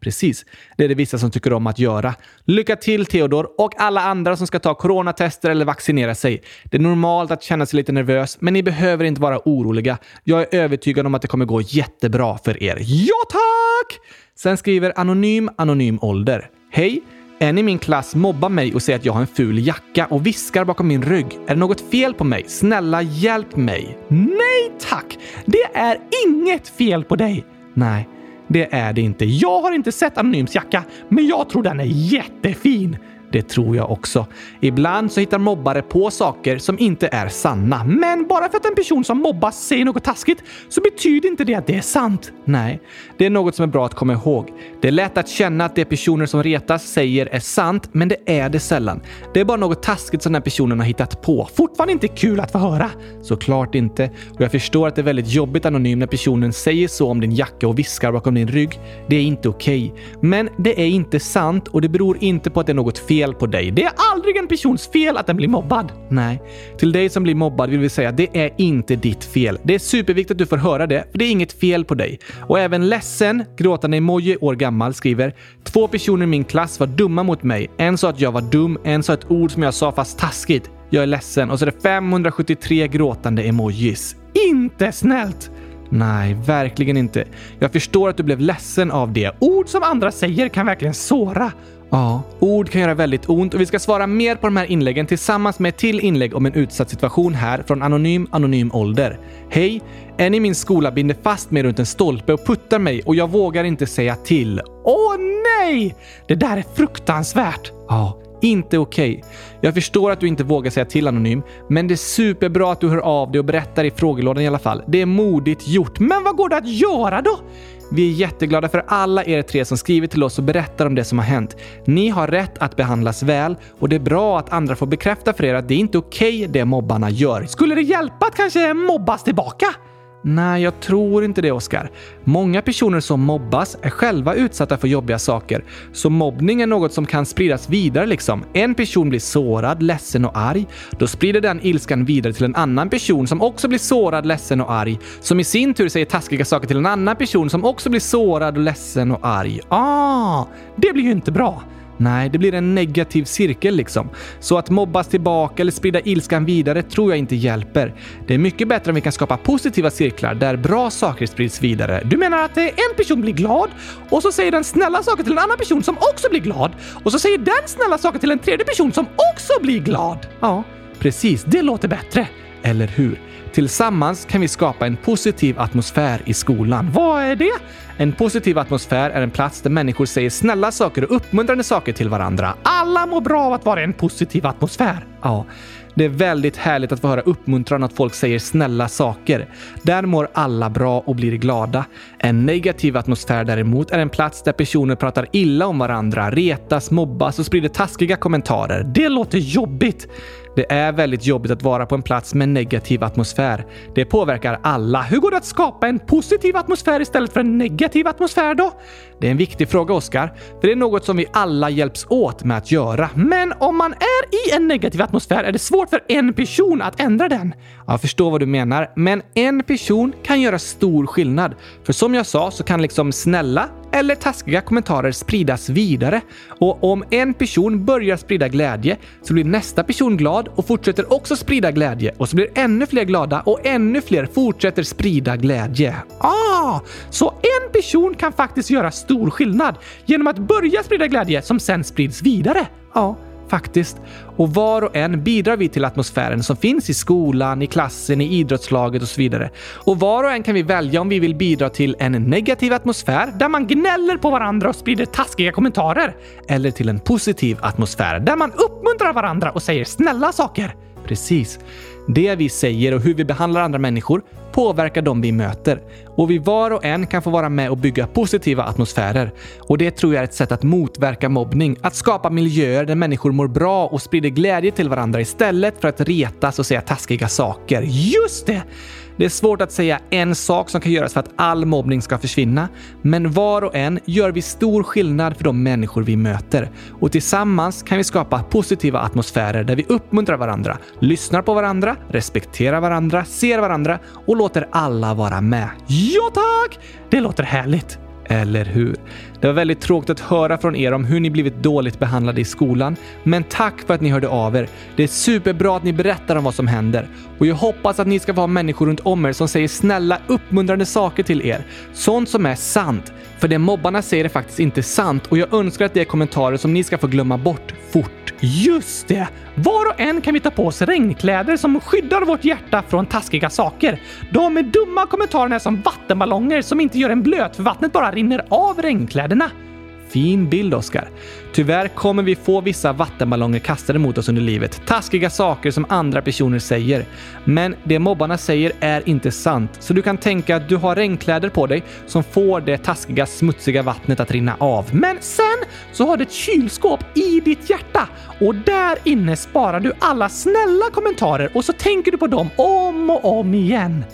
Precis. Det är det vissa som tycker om att göra. Lycka till Theodor och alla andra som ska ta coronatester eller vaccinera sig. Det är normalt att känna sig lite nervös, men ni behöver inte vara oroliga. Jag är övertygad om att det kommer gå jättebra för er. Ja, tack! Sen skriver Anonym Anonym Ålder. Hej! En i min klass mobbar mig och säger att jag har en ful jacka och viskar bakom min rygg. Är det något fel på mig? Snälla hjälp mig! Nej tack! Det är inget fel på dig! Nej, det är det inte. Jag har inte sett Anonyms jacka, men jag tror den är jättefin. Det tror jag också. Ibland så hittar mobbare på saker som inte är sanna. Men bara för att en person som mobbas säger något taskigt så betyder inte det att det är sant. Nej, det är något som är bra att komma ihåg. Det är lätt att känna att det personer som retas säger är sant, men det är det sällan. Det är bara något taskigt som den personen har hittat på. Fortfarande inte kul att få höra. Såklart inte. Och jag förstår att det är väldigt jobbigt anonym när personen säger så om din jacka och viskar bakom din rygg. Det är inte okej. Okay. Men det är inte sant och det beror inte på att det är något fel fel på dig. Det är aldrig en persons fel att den blir mobbad. Nej, till dig som blir mobbad vill vi säga att det är inte ditt fel. Det är superviktigt att du får höra det, för det är inget fel på dig. Och även ledsen, gråtande emoji år gammal, skriver “Två personer i min klass var dumma mot mig. En sa att jag var dum, en sa ett ord som jag sa fast taskigt. Jag är ledsen” och så är det 573 gråtande emojis. Inte snällt! Nej, verkligen inte. Jag förstår att du blev ledsen av det. Ord som andra säger kan verkligen såra. Ja, ord kan göra väldigt ont och vi ska svara mer på de här inläggen tillsammans med ett till inlägg om en utsatt situation här från Anonym Anonym Ålder. Hej! En i min skola binder fast mig runt en stolpe och puttar mig och jag vågar inte säga till. Åh nej! Det där är fruktansvärt. Ja, inte okej. Okay. Jag förstår att du inte vågar säga till Anonym, men det är superbra att du hör av dig och berättar i frågelådan i alla fall. Det är modigt gjort. Men vad går det att göra då? Vi är jätteglada för alla er tre som skriver till oss och berättar om det som har hänt. Ni har rätt att behandlas väl och det är bra att andra får bekräfta för er att det är inte okej okay det mobbarna gör. Skulle det hjälpa att kanske mobbas tillbaka? Nej, jag tror inte det, Oskar. Många personer som mobbas är själva utsatta för jobbiga saker. Så mobbning är något som kan spridas vidare liksom. En person blir sårad, ledsen och arg. Då sprider den ilskan vidare till en annan person som också blir sårad, ledsen och arg. Som i sin tur säger taskiga saker till en annan person som också blir sårad, ledsen och arg. Ah, det blir ju inte bra. Nej, det blir en negativ cirkel liksom. Så att mobbas tillbaka eller sprida ilskan vidare tror jag inte hjälper. Det är mycket bättre om vi kan skapa positiva cirklar där bra saker sprids vidare. Du menar att eh, en person blir glad och så säger den snälla saker till en annan person som också blir glad och så säger den snälla saker till en tredje person som också blir glad? Ja, precis. Det låter bättre. Eller hur? Tillsammans kan vi skapa en positiv atmosfär i skolan. Vad är det? En positiv atmosfär är en plats där människor säger snälla saker och uppmuntrande saker till varandra. Alla mår bra av att vara i en positiv atmosfär. Ja, det är väldigt härligt att få höra uppmuntran att folk säger snälla saker. Där mår alla bra och blir glada. En negativ atmosfär däremot är en plats där personer pratar illa om varandra, retas, mobbas och sprider taskiga kommentarer. Det låter jobbigt. Det är väldigt jobbigt att vara på en plats med negativ atmosfär. Det påverkar alla. Hur går det att skapa en positiv atmosfär istället för en negativ atmosfär då? Det är en viktig fråga, Oskar. För det är något som vi alla hjälps åt med att göra. Men om man är i en negativ atmosfär är det svårt för en person att ändra den. Jag förstår vad du menar, men en person kan göra stor skillnad. För som jag sa så kan liksom snälla eller taskiga kommentarer spridas vidare. Och om en person börjar sprida glädje så blir nästa person glad och fortsätter också sprida glädje och så blir ännu fler glada och ännu fler fortsätter sprida glädje. Ah, så en person kan faktiskt göra stor skillnad genom att börja sprida glädje som sen sprids vidare? Ja. Faktiskt. Och var och en bidrar vi till atmosfären som finns i skolan, i klassen, i idrottslaget och så vidare. Och var och en kan vi välja om vi vill bidra till en negativ atmosfär där man gnäller på varandra och sprider taskiga kommentarer. Eller till en positiv atmosfär där man uppmuntrar varandra och säger snälla saker. Precis. Det vi säger och hur vi behandlar andra människor påverkar dem vi möter. Och vi var och en kan få vara med och bygga positiva atmosfärer. Och det tror jag är ett sätt att motverka mobbning. Att skapa miljöer där människor mår bra och sprider glädje till varandra istället för att retas och säga taskiga saker. Just det! Det är svårt att säga en sak som kan göras för att all mobbning ska försvinna, men var och en gör vi stor skillnad för de människor vi möter. Och tillsammans kan vi skapa positiva atmosfärer där vi uppmuntrar varandra, lyssnar på varandra, respekterar varandra, ser varandra och låter alla vara med. Ja tack! Det låter härligt. Eller hur? Det var väldigt tråkigt att höra från er om hur ni blivit dåligt behandlade i skolan. Men tack för att ni hörde av er. Det är superbra att ni berättar om vad som händer. Och jag hoppas att ni ska få ha människor runt om er som säger snälla, uppmuntrande saker till er. Sånt som är sant. För det mobbarna säger är faktiskt inte sant och jag önskar att det är kommentarer som ni ska få glömma bort fort. Just det! Var och en kan vi ta på oss regnkläder som skyddar vårt hjärta från taskiga saker. De dumma kommentarerna är som vattenballonger som inte gör en blöt för vattnet bara rinner av regnkläder regnkläderna. Fin bild, Oskar. Tyvärr kommer vi få vissa vattenballonger kastade mot oss under livet. Taskiga saker som andra personer säger. Men det mobbarna säger är inte sant, så du kan tänka att du har regnkläder på dig som får det taskiga, smutsiga vattnet att rinna av. Men sen så har du ett kylskåp i ditt hjärta och där inne sparar du alla snälla kommentarer och så tänker du på dem om och om igen.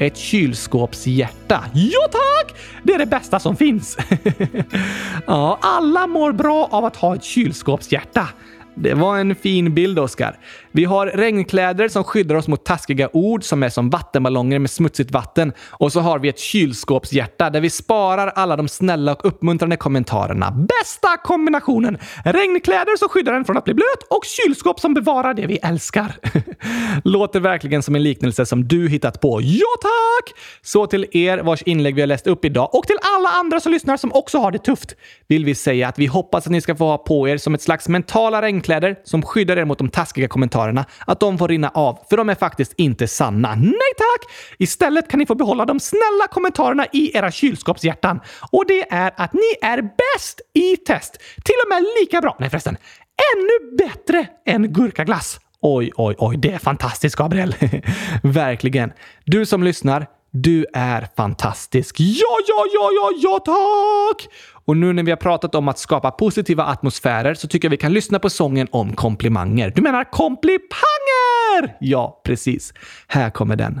Ett kylskåpshjärta. Ja tack! Det är det bästa som finns. ja, alla mår bra av att ha ett kylskåpshjärta. Det var en fin bild, Oskar. Vi har regnkläder som skyddar oss mot taskiga ord som är som vattenballonger med smutsigt vatten. Och så har vi ett kylskåpshjärta där vi sparar alla de snälla och uppmuntrande kommentarerna. Bästa kombinationen! Regnkläder som skyddar en från att bli blöt och kylskåp som bevarar det vi älskar. Låter verkligen som en liknelse som du hittat på. Ja, tack! Så till er vars inlägg vi har läst upp idag och till alla andra som lyssnar som också har det tufft vill vi säga att vi hoppas att ni ska få ha på er som ett slags mentala regnkläder som skyddar er mot de taskiga kommentarerna, att de får rinna av, för de är faktiskt inte sanna. Nej tack! Istället kan ni få behålla de snälla kommentarerna i era kylskåpshjärtan. Och det är att ni är bäst i test. Till och med lika bra, nej förresten, ännu bättre än gurkaglass. Oj, oj, oj, det är fantastiskt, Gabriel. Verkligen. Du som lyssnar, du är fantastisk. Ja, ja, ja, ja, ja, tack! Och nu när vi har pratat om att skapa positiva atmosfärer så tycker jag vi kan lyssna på sången om komplimanger. Du menar komplipanger? Ja, precis. Här kommer den.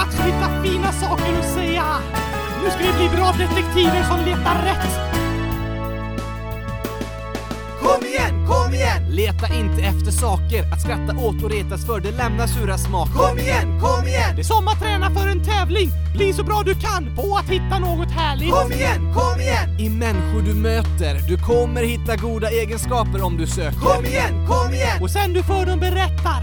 Att hitta fina saker att säga! Nu ska vi bli bra detektiver som letar rätt! Kom igen, kom igen! Leta inte efter saker att skratta åt och retas för, det lämnar sura smaker. Kom igen, kom igen! Det är som att träna för en tävling! Bli så bra du kan på att hitta något härligt! Kom igen, kom igen! I människor du möter, du kommer hitta goda egenskaper om du söker. Kom igen, kom igen! Och sen du för dem berättar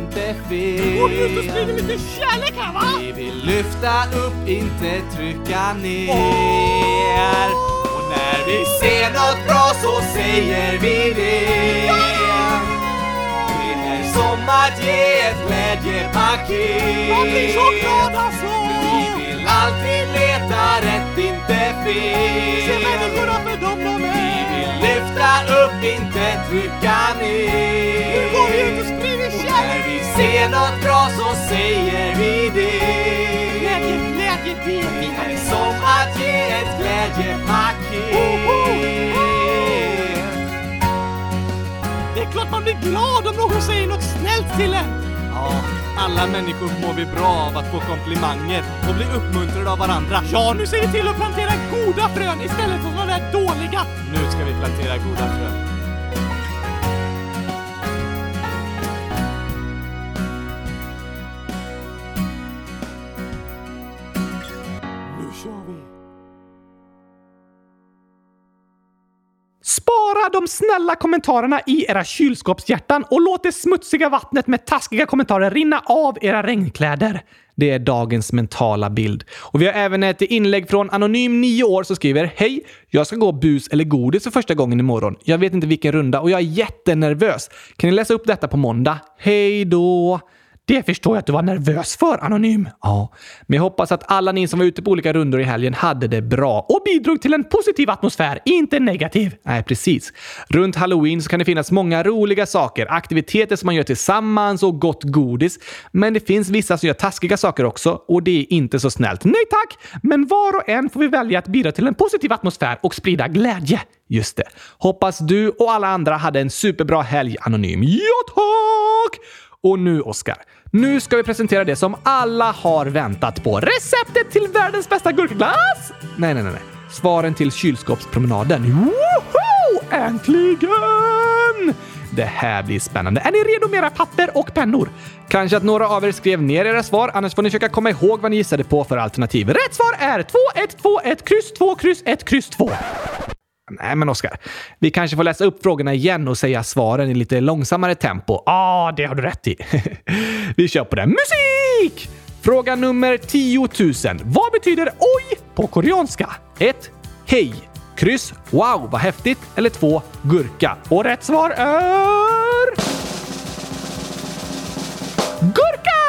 fel. Går vi ut och sprider lite kärlek här va? Vi vill lyfta upp, inte trycka ner. Och när vi ser något bra så säger vi det. Det är som att ge ett glädjepaket. Jag blir så glad alltså! Vi vill alltid leta rätt, inte fel. Se människorna för dem de Vi vill lyfta upp, inte trycka ner. Nu går vi ut och sprider! Ser något bra så säger vi det. Glädje, glädje, det är är som att ge ett glädjepaket. Det är klart man blir glad om någon säger något snällt till en! Ja, alla människor mår vi bra av att få komplimanger och bli uppmuntrade av varandra. Ja, nu ser vi till att plantera goda frön istället för de där dåliga! Nu ska vi plantera goda frön. Spara de snälla kommentarerna i era kylskåpshjärtan och låt det smutsiga vattnet med taskiga kommentarer rinna av era regnkläder. Det är dagens mentala bild. Och vi har även ett inlägg från Anonym 9 år som skriver Hej! Jag ska gå bus eller godis för första gången imorgon. Jag vet inte vilken runda och jag är jättenervös. Kan ni läsa upp detta på måndag? Hej då! Det förstår jag att du var nervös för, Anonym. Ja, men jag hoppas att alla ni som var ute på olika rundor i helgen hade det bra och bidrog till en positiv atmosfär, inte negativ. Nej, precis. Runt halloween så kan det finnas många roliga saker, aktiviteter som man gör tillsammans och gott godis. Men det finns vissa som gör taskiga saker också och det är inte så snällt. Nej tack! Men var och en får vi välja att bidra till en positiv atmosfär och sprida glädje. Just det. Hoppas du och alla andra hade en superbra helg, Anonym. Ja tack! Och nu, Oskar. Nu ska vi presentera det som alla har väntat på. Receptet till världens bästa gurkaglass! Nej, nej, nej. nej. Svaren till kylskåpspromenaden. Woho! Äntligen! Det här blir spännande. Är ni redo med era papper och pennor? Kanske att några av er skrev ner era svar, annars får ni försöka komma ihåg vad ni gissade på för alternativ. Rätt svar är 2, 1, 2, 1, kryss 2, kryss 1, kryss 2. Nej, men Oskar. Vi kanske får läsa upp frågorna igen och säga svaren i lite långsammare tempo. Ja, ah, det har du rätt i. vi kör på det. Musik! Fråga nummer 10 000. Vad betyder oj på koreanska? 1. Hej. Kryss. Wow, vad häftigt. Eller 2. Gurka. Och rätt svar är... Gurka!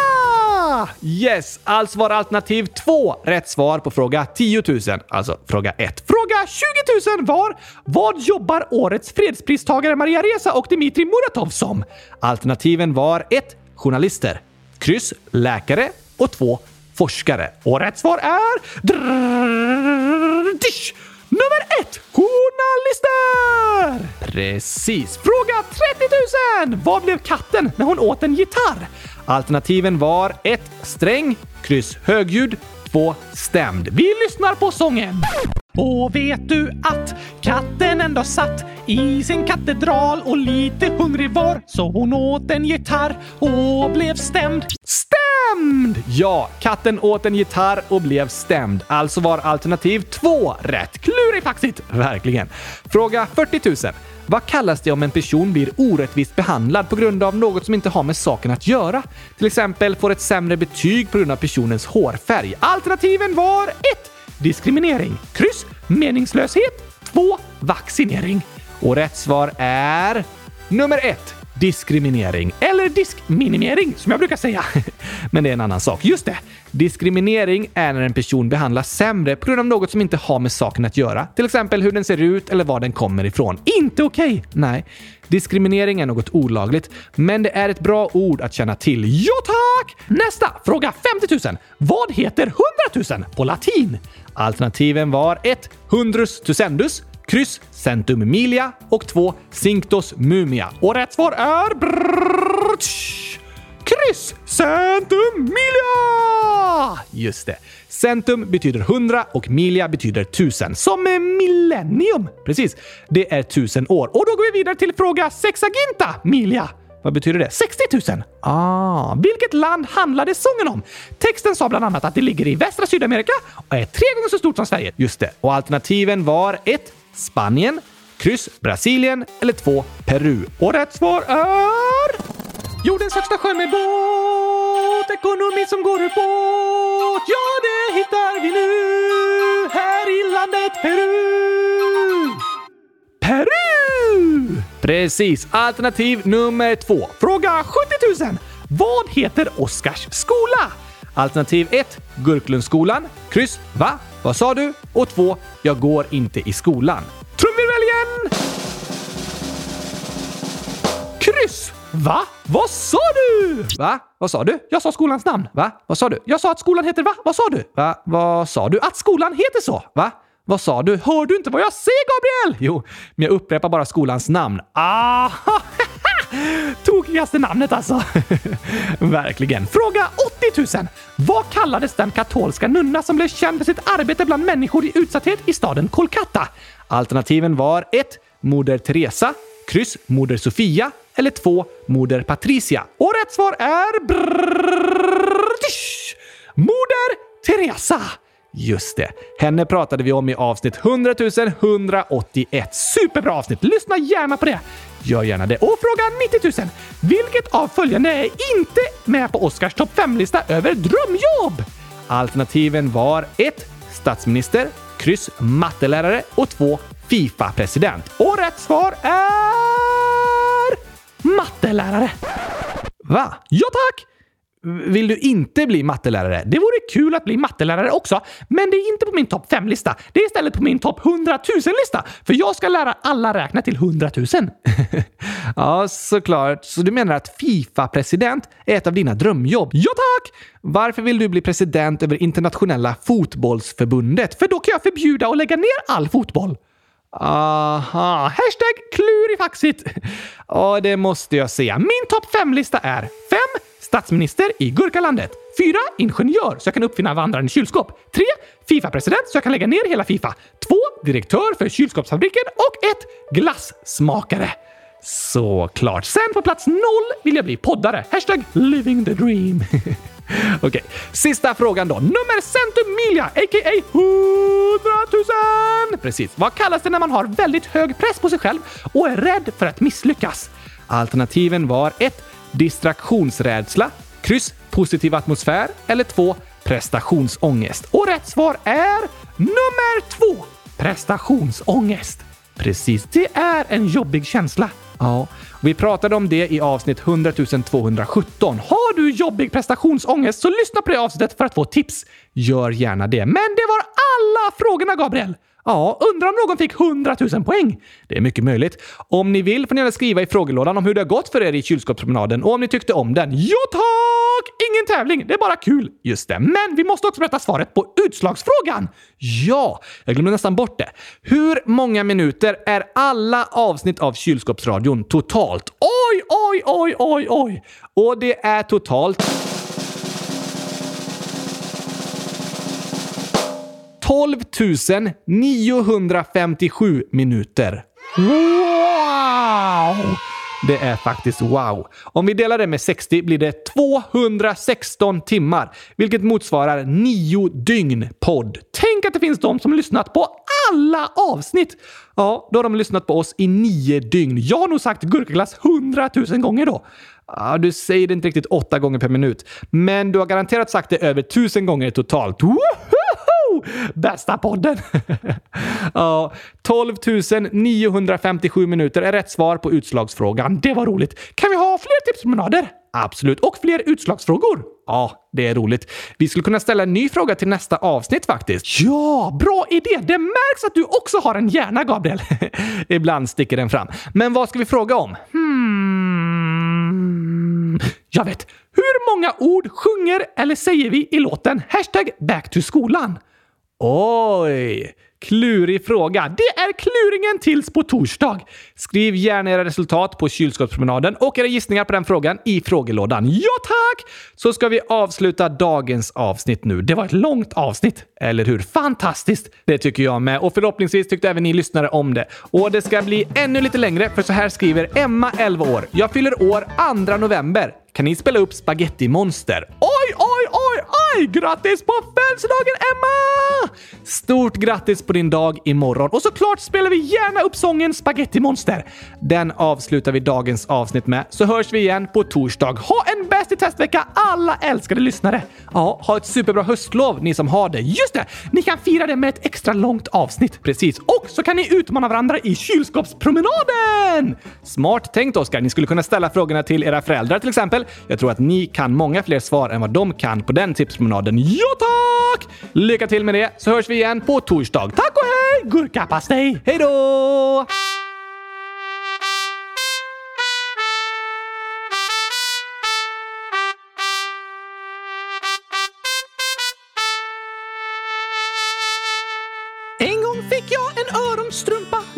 Yes, alltså var alternativ 2 rätt svar på fråga 10 000. Alltså fråga 1. Fråga 20 000 var Vad jobbar årets fredspristagare Maria Reza och Dmitrij Muratov som? Alternativen var 1. Journalister. Kryss. Läkare. Och 2. Forskare. Och rätt svar är... Drrrr, dish. Nummer ett! Journalister! Precis. Fråga 30 000! Vad blev katten när hon åt en gitarr? Alternativen var 1. Sträng, kryss högljud, 2. Stämd. Vi lyssnar på sången. Och vet du att katten ändå satt i sin katedral och lite hungrig var så hon åt en gitarr och blev stämd. Stämd! Ja, katten åt en gitarr och blev stämd. Alltså var alternativ två rätt. Klurifaxigt! Verkligen. Fråga 40 000. Vad kallas det om en person blir orättvist behandlad på grund av något som inte har med saken att göra? Till exempel får ett sämre betyg på grund av personens hårfärg. Alternativen var 1. Diskriminering. Kryss. Meningslöshet. 2. Vaccinering. Och rätt svar är nummer 1 diskriminering. Eller diskminimering, som jag brukar säga. Men det är en annan sak. Just det! Diskriminering är när en person behandlas sämre på grund av något som inte har med saken att göra. Till exempel hur den ser ut eller var den kommer ifrån. Inte okej! Okay. Nej. Diskriminering är något olagligt, men det är ett bra ord att känna till. Ja tack! Nästa! Fråga 50 000. Vad heter 100 000 på latin? Alternativen var 1. Hundrus tusendus, kryss centum milia och 2 cinctos mumia. Och rätt svar är... Brrr, kryss centum milia! Just det. Centum betyder 100 och milia betyder tusen. Som millennium! Precis. Det är tusen år. Och då går vi vidare till fråga sexaginta milia. Vad betyder det? 60 000! Ah, vilket land handlade sången om? Texten sa bland annat att det ligger i västra Sydamerika och är tre gånger så stort som Sverige. Just det. Och alternativen var 1. Spanien, kryss Brasilien eller 2. Peru. Och rätt svar är... Jordens högsta sjö med båt, ekonomi som går ur båt. Ja, det hittar vi nu här i landet Peru. Peru! Precis. Alternativ nummer två. Fråga 70 000. Vad heter Oskars skola? Alternativ 1. Gurklundsskolan. Kryss. Va? Vad sa du? Och 2. Jag går inte i skolan. Trumvirvel igen! Kryss! Va? Vad sa du? Va? Vad sa du? Jag sa skolans namn. Va? Vad sa du? Jag sa att skolan heter va? Vad sa du? Va? Vad sa du? Att skolan heter så. Va? Vad sa du? Hör du inte vad jag säger, Gabriel? Jo, men jag upprepar bara skolans namn. Ah! Tokigaste namnet alltså. Verkligen. Fråga 80 000. Vad kallades den katolska nunna som blev känd för sitt arbete bland människor i utsatthet i staden Kolkata? Alternativen var 1. Moder Teresa, kryss Moder Sofia eller 2. Moder Patricia. Och rätt svar är... Brrr, Moder Teresa! Just det. Henne pratade vi om i avsnitt 100 181. Superbra avsnitt! Lyssna gärna på det! Gör gärna det. Och fråga 90 000. Vilket av följande är inte med på Oscars topp 5-lista över drömjobb? Alternativen var 1. Statsminister, kryss mattelärare och 2. Fifa-president. Och rätt svar är... Mattelärare. Va? Ja tack! Vill du inte bli mattelärare? Det vore kul att bli mattelärare också, men det är inte på min topp 5-lista. Det är istället på min topp 100 000-lista, för jag ska lära alla räkna till 100 000. ja, såklart. Så du menar att Fifa-president är ett av dina drömjobb? Ja, tack! Varför vill du bli president över internationella fotbollsförbundet? För då kan jag förbjuda och lägga ner all fotboll. Aha, hashtag klurifaxigt. Ja, det måste jag säga. Min topp fem-lista är 5. Statsminister i Gurkalandet. 4. Ingenjör så jag kan uppfinna vandrande kylskåp. 3. Fifa-president så jag kan lägga ner hela Fifa. 2. Direktör för kylskåpsfabriken och 1. Glassmakare. Såklart. Sen på plats 0 vill jag bli poddare. Hashtag living the dream. Okej, okay. sista frågan då. Nummer centumilia, a.k.a. 100 000! Precis. Vad kallas det när man har väldigt hög press på sig själv och är rädd för att misslyckas? Alternativen var 1 distraktionsrädsla, kryss positiv atmosfär eller 2. prestationsångest. Och rätt svar är nummer 2. Prestationsångest. Precis, det är en jobbig känsla. Ja, vi pratade om det i avsnitt 100 217. Har du jobbig prestationsångest så lyssna på det avsnittet för att få tips. Gör gärna det. Men det var alla frågorna, Gabriel! Ja, undrar om någon fick 100 000 poäng? Det är mycket möjligt. Om ni vill får ni gärna skriva i frågelådan om hur det har gått för er i kylskåpspromenaden och om ni tyckte om den. Ja tack! Och ingen tävling, det är bara kul. Just det, men vi måste också berätta svaret på utslagsfrågan. Ja, jag glömde nästan bort det. Hur många minuter är alla avsnitt av Kylskåpsradion totalt? Oj, oj, oj, oj, oj! Och det är totalt 12 957 minuter. Wow! Det är faktiskt wow. Om vi delar det med 60 blir det 216 timmar, vilket motsvarar 9 dygn podd. Tänk att det finns de som lyssnat på alla avsnitt! Ja, då har de lyssnat på oss i 9 dygn. Jag har nog sagt gurkaglass 100 000 gånger då. Ja, du säger det inte riktigt åtta gånger per minut, men du har garanterat sagt det över tusen gånger totalt. Woho! Bästa podden! ja, 12 957 minuter är rätt svar på utslagsfrågan. Det var roligt. Kan vi ha fler tipspromenader? Absolut. Och fler utslagsfrågor? Ja, det är roligt. Vi skulle kunna ställa en ny fråga till nästa avsnitt faktiskt. Ja, bra idé! Det märks att du också har en hjärna, Gabriel. Ibland sticker den fram. Men vad ska vi fråga om? Hmm... Jag vet! Hur många ord sjunger eller säger vi i låten Hashtag back to skolan? Oj! Klurig fråga. Det är kluringen tills på torsdag. Skriv gärna era resultat på kylskåpspromenaden och era gissningar på den frågan i frågelådan. Ja, tack! Så ska vi avsluta dagens avsnitt nu. Det var ett långt avsnitt, eller hur? Fantastiskt! Det tycker jag med och förhoppningsvis tyckte även ni lyssnare om det. Och det ska bli ännu lite längre för så här skriver Emma, 11 år. Jag fyller år 2 november. Kan ni spela upp Spaghetti Monster? Oj, oj, oj, oj! Grattis på födelsedagen, Emma! Stort grattis på din dag imorgon. Och såklart spelar vi gärna upp sången Spaghetti Monster. Den avslutar vi dagens avsnitt med, så hörs vi igen på torsdag. Ha en bäst i testvecka, alla älskade lyssnare! Ja, ha ett superbra höstlov, ni som har det. Just det! Ni kan fira det med ett extra långt avsnitt. Precis. Och så kan ni utmana varandra i kylskåpspromenaden! Smart tänkt, Oskar. Ni skulle kunna ställa frågorna till era föräldrar till exempel. Jag tror att ni kan många fler svar än vad de kan på den tipspromenaden. Ja, tack! Lycka till med det, så hörs vi igen på torsdag. Tack och hej! Gurkapastej! Hej då!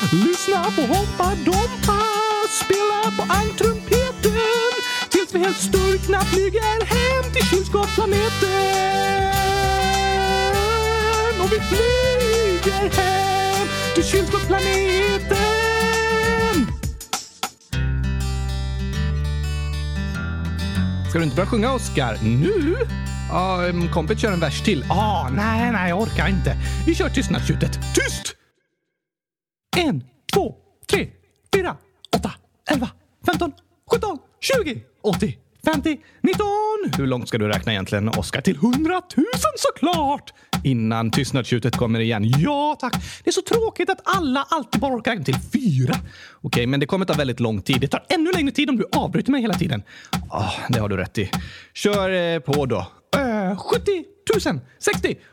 Lyssna på Hoppa Dompa, spela på almtrumpeten tills vi helt sturkna flyger hem till kylskåpsplaneten. Och vi flyger hem till kylskåpsplaneten. Ska du inte börja sjunga, Oskar? Nu? Ja, um, kompet kör en vers till. Ah, nej, nej, jag orkar inte. Vi kör tystnadstjutet. Tyst! En, två, tre, fyra, åtta, elva, femton, sjutton, tjugo, åttio, femtio, nitton. Hur långt ska du räkna egentligen, Oskar? Till hundratusen såklart! Innan tystnadstjutet kommer igen. Ja, tack. Det är så tråkigt att alla alltid bara orkar räkna till fyra. Okej, men det kommer ta väldigt lång tid. Det tar ännu längre tid om du avbryter mig hela tiden. Oh, det har du rätt i. Kör eh, på då. Uh, 70 000, 60,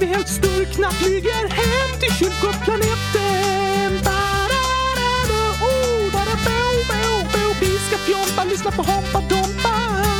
tills vi helt sturkna flyger hem till kylskåpsplaneten. Oh, bo, bo. Vi ska fjompa, lyssna på Hoppa Dompa.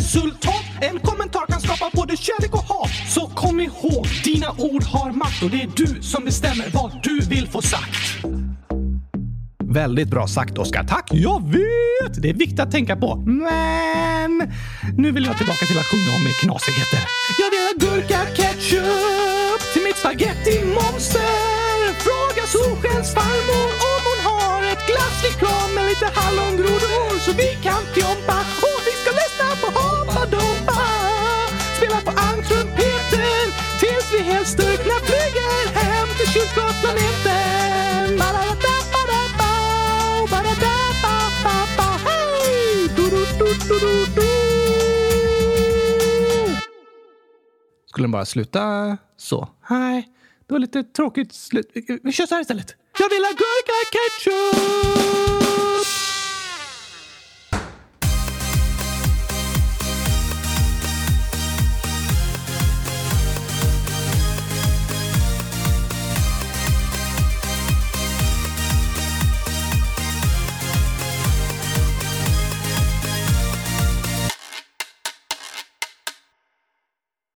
resultat. En kommentar kan skapa både kärlek och hat. Så kom ihåg, dina ord har makt och det är du som bestämmer vad du vill få sagt. Väldigt bra sagt, Oskar. Tack! Jag vet! Det är viktigt att tänka på. Men nu vill jag tillbaka till att sjunga om knasigheter. Jag vill ha gurka ketchup till mitt spagetti-monster. Fråga Solskens farmor om hon har ett glasslikör med lite hallongrodor så vi kan fjompa och vi ska lyssna på Hoppa Dompa. Spela på ankrumpeten tills vi helt styrkna flyger hem till kylskåpsplaneten. Skulle den bara sluta så? Nej, det var lite tråkigt slut. Vi kör så här istället. Jag vill ha gurka ketchup!